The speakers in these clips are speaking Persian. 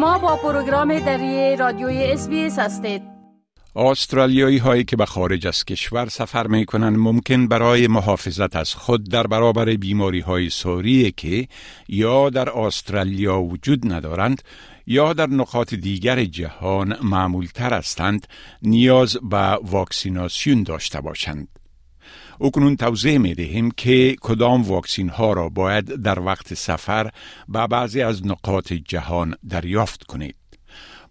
شما با پروگرام دری رادیوی اس هستید استرالیایی هایی که به خارج از کشور سفر می کنند ممکن برای محافظت از خود در برابر بیماری های سوری که یا در استرالیا وجود ندارند یا در نقاط دیگر جهان معمول تر هستند نیاز به واکسیناسیون داشته باشند. اکنون توضیح می دهیم که کدام واکسین ها را باید در وقت سفر به بعضی از نقاط جهان دریافت کنید.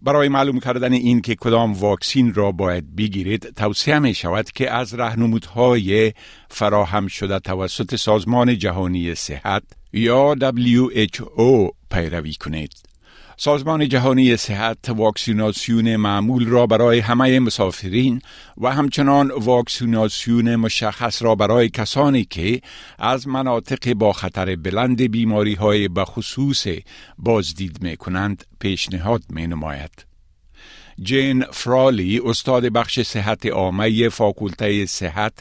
برای معلوم کردن این که کدام واکسین را باید بگیرید توصیه می شود که از رهنمودهای فراهم شده توسط سازمان جهانی صحت یا WHO پیروی کنید. سازمان جهانی صحت واکسیناسیون معمول را برای همه مسافرین و همچنان واکسیناسیون مشخص را برای کسانی که از مناطق با خطر بلند بیماری های بخصوص بازدید می کنند پیشنهاد می نماید. جین فرالی استاد بخش صحت عامه فاکولته صحت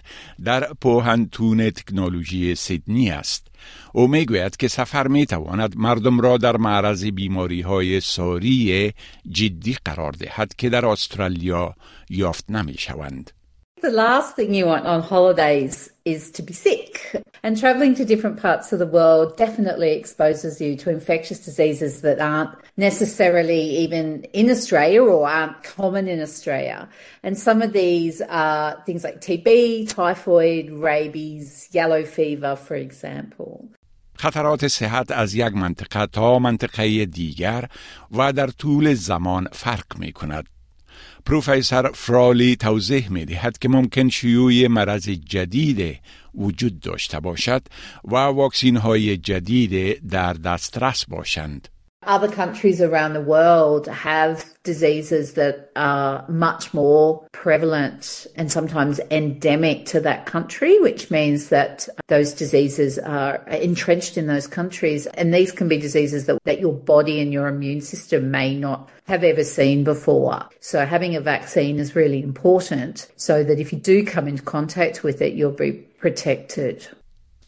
در پوهنتون تکنولوژی سیدنی است. او می‌گوید که سفر می تواند مردم را در معرض بیماری های ساری جدی قرار دهد که در استرالیا یافت نمی شوند. The last thing you want on holidays is to be sick. And traveling to different parts of the world definitely exposes you to infectious diseases that aren't necessarily even in Australia or aren't common in Australia. And some of these are things like TB, typhoid, rabies, yellow fever, for example. خطرات صحت از یک منطقه تا منطقه دیگر و در طول زمان فرق می کند. پروفسور فرالی توضیح می دهد که ممکن شیوع مرض جدید وجود داشته باشد و واکسین های جدید در دسترس باشند. Other countries around the world have diseases that are much more prevalent and sometimes endemic to that country, which means that those diseases are entrenched in those countries. And these can be diseases that, that your body and your immune system may not have ever seen before. So having a vaccine is really important so that if you do come into contact with it, you'll be protected.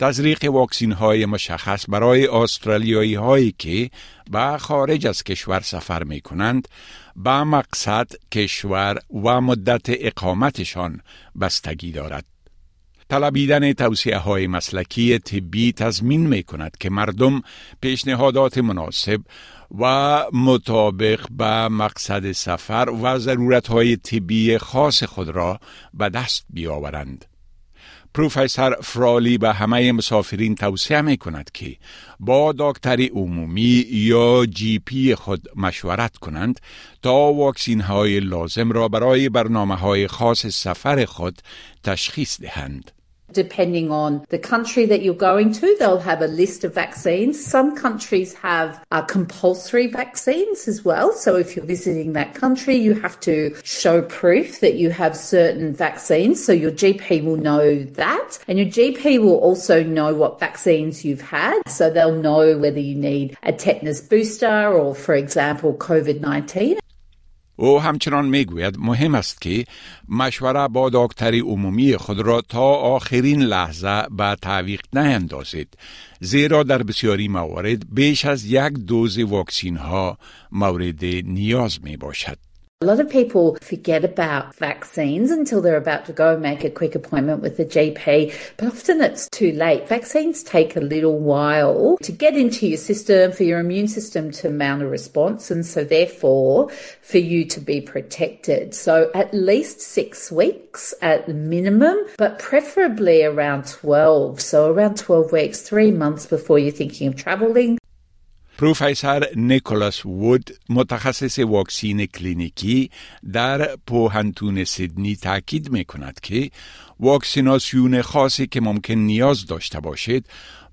تزریق واکسین های مشخص برای استرالیایی هایی که به خارج از کشور سفر می کنند به مقصد کشور و مدت اقامتشان بستگی دارد. طلبیدن توصیه های مسلکی طبی تضمین می کند که مردم پیشنهادات مناسب و مطابق به مقصد سفر و ضرورت های طبی خاص خود را به دست بیاورند. پروفسور فرالی به همه مسافرین توصیه می کند که با دکتر عمومی یا جی پی خود مشورت کنند تا واکسین های لازم را برای برنامه های خاص سفر خود تشخیص دهند. Depending on the country that you're going to, they'll have a list of vaccines. Some countries have uh, compulsory vaccines as well. So if you're visiting that country, you have to show proof that you have certain vaccines. So your GP will know that. And your GP will also know what vaccines you've had. So they'll know whether you need a tetanus booster or, for example, COVID 19. او همچنان می‌گوید مهم است که مشوره با دکتر عمومی خود را تا آخرین لحظه به تعویق نیندازید زیرا در بسیاری موارد بیش از یک دوز واکسین ها مورد نیاز می باشد. A lot of people forget about vaccines until they're about to go make a quick appointment with the GP, but often it's too late. Vaccines take a little while to get into your system, for your immune system to mount a response, and so therefore for you to be protected. So at least six weeks at minimum, but preferably around 12. So around 12 weeks, three months before you're thinking of traveling پروفسور نیکولاس وود متخصص واکسین کلینیکی در پوهنتون سیدنی تاکید می کند که واکسیناسیون خاصی که ممکن نیاز داشته باشد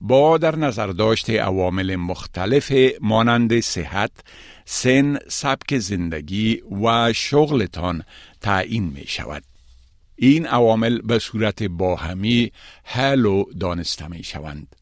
با در نظر داشت عوامل مختلف مانند صحت، سن، سبک زندگی و شغلتان تعیین می شود. این عوامل به صورت باهمی حل و دانسته می شوند.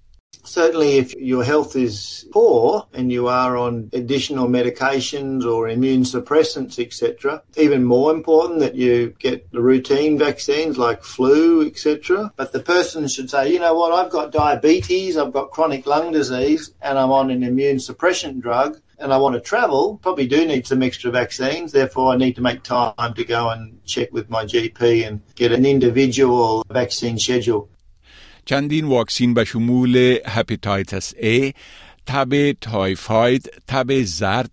Certainly, if your health is poor and you are on additional medications or immune suppressants, etc., even more important that you get the routine vaccines like flu, etc. But the person should say, you know what, I've got diabetes, I've got chronic lung disease, and I'm on an immune suppression drug and I want to travel, probably do need some extra vaccines. Therefore, I need to make time to go and check with my GP and get an individual vaccine schedule. چندین واکسین به شمول هپاتیتس A، تب تایفاید، تب زرد،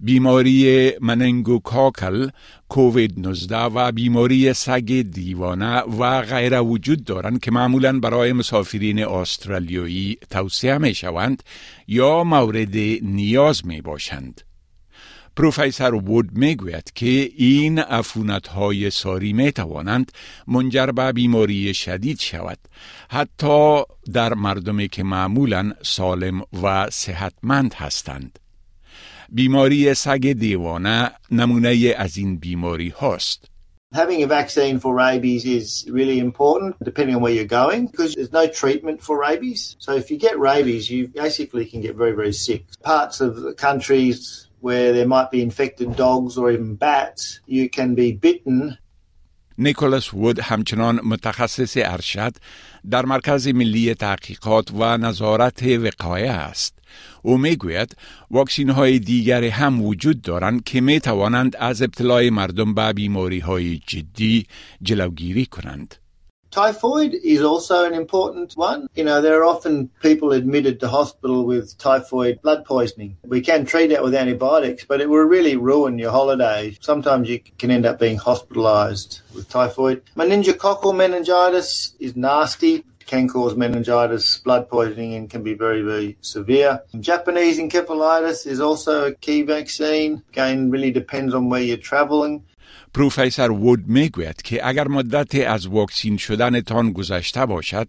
بیماری مننگوکاکل، کووید 19 و بیماری سگ دیوانه و غیره وجود دارند که معمولا برای مسافرین استرالیایی توصیه می شوند یا مورد نیاز می باشند. پروفیسر وود می‌گوید که این عفونت های ساری می توانند منجر به بیماری شدید شود حتی در مردمی که معمولا سالم و صحتمند هستند بیماری سگ دیوانه نمونه از این بیماری هاست Having a vaccine for rabies is really important depending on where you're going because there's no treatment for rabies. So if you get rabies, you basically can get very, very sick. Parts of the countries where there might be infected dogs or even bats, you can be bitten نیکولاس وود همچنان متخصص ارشد در مرکز ملی تحقیقات و نظارت وقایه است. او می‌گوید واکسین های دیگر هم وجود دارند که می توانند از ابتلای مردم به بیماری های جدی جلوگیری کنند. Typhoid is also an important one. You know, there are often people admitted to hospital with typhoid blood poisoning. We can treat that with antibiotics, but it will really ruin your holiday. Sometimes you can end up being hospitalized with typhoid. Meningococcal meningitis is nasty can cause meningitis, blood poisoning, and can be very, very severe. Japanese encephalitis is also a key vaccine. Again, really depends on where you're traveling. پروفیسر وود می‌گوید که اگر مدت از واکسین شدنتان گذشته باشد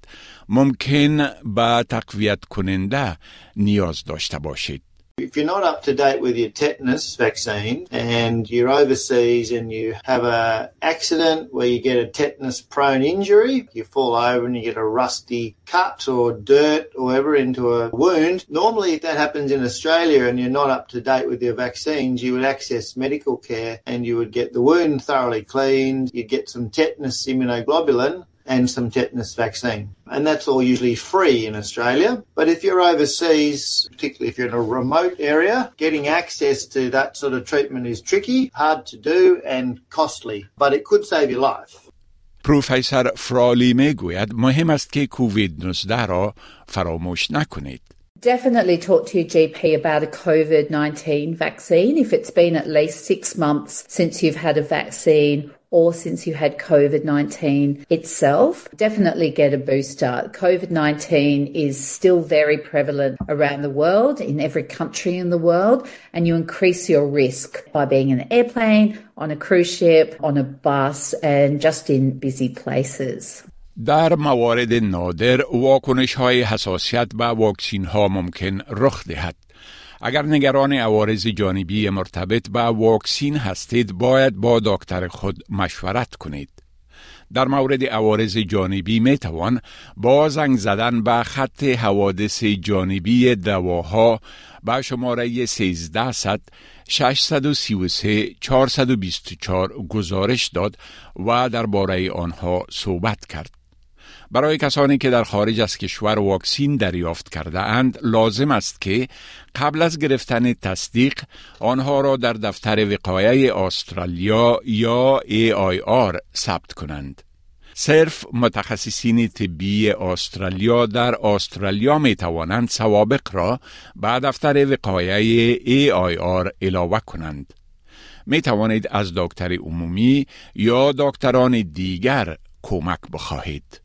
ممکن به تقویت کننده نیاز داشته باشید. If you're not up to date with your tetanus vaccine and you're overseas and you have a accident where you get a tetanus prone injury, you fall over and you get a rusty cut or dirt or whatever into a wound. Normally if that happens in Australia and you're not up to date with your vaccines, you would access medical care and you would get the wound thoroughly cleaned, you'd get some tetanus immunoglobulin and some tetanus vaccine. And that's all usually free in Australia. But if you're overseas, particularly if you're in a remote area, getting access to that sort of treatment is tricky, hard to do, and costly. But it could save your life. پروفسور فرالی میگوید مهم است که کووید 19 را فراموش نکنید. Definitely talk to your GP about a COVID 19 vaccine if it's been at least six months since you've had a vaccine or since you had COVID 19 itself, definitely get a booster. COVID 19 is still very prevalent around the world, in every country in the world, and you increase your risk by being in an airplane, on a cruise ship, on a bus, and just in busy places. در موارد نادر واکنش های حساسیت به واکسین ها ممکن رخ دهد. اگر نگران عوارض جانبی مرتبط به واکسین هستید باید با دکتر خود مشورت کنید. در مورد عوارض جانبی می توان با زنگ زدن به خط حوادث جانبی دواها به شماره 1300 633 424 گزارش داد و درباره آنها صحبت کرد. برای کسانی که در خارج از کشور واکسین دریافت کرده اند لازم است که قبل از گرفتن تصدیق آنها را در دفتر وقایه استرالیا یا AIR ثبت کنند. صرف متخصصین طبی استرالیا در استرالیا می توانند سوابق را به دفتر وقایه AIR علاوه کنند. می توانید از دکتر عمومی یا دکتران دیگر کمک بخواهید.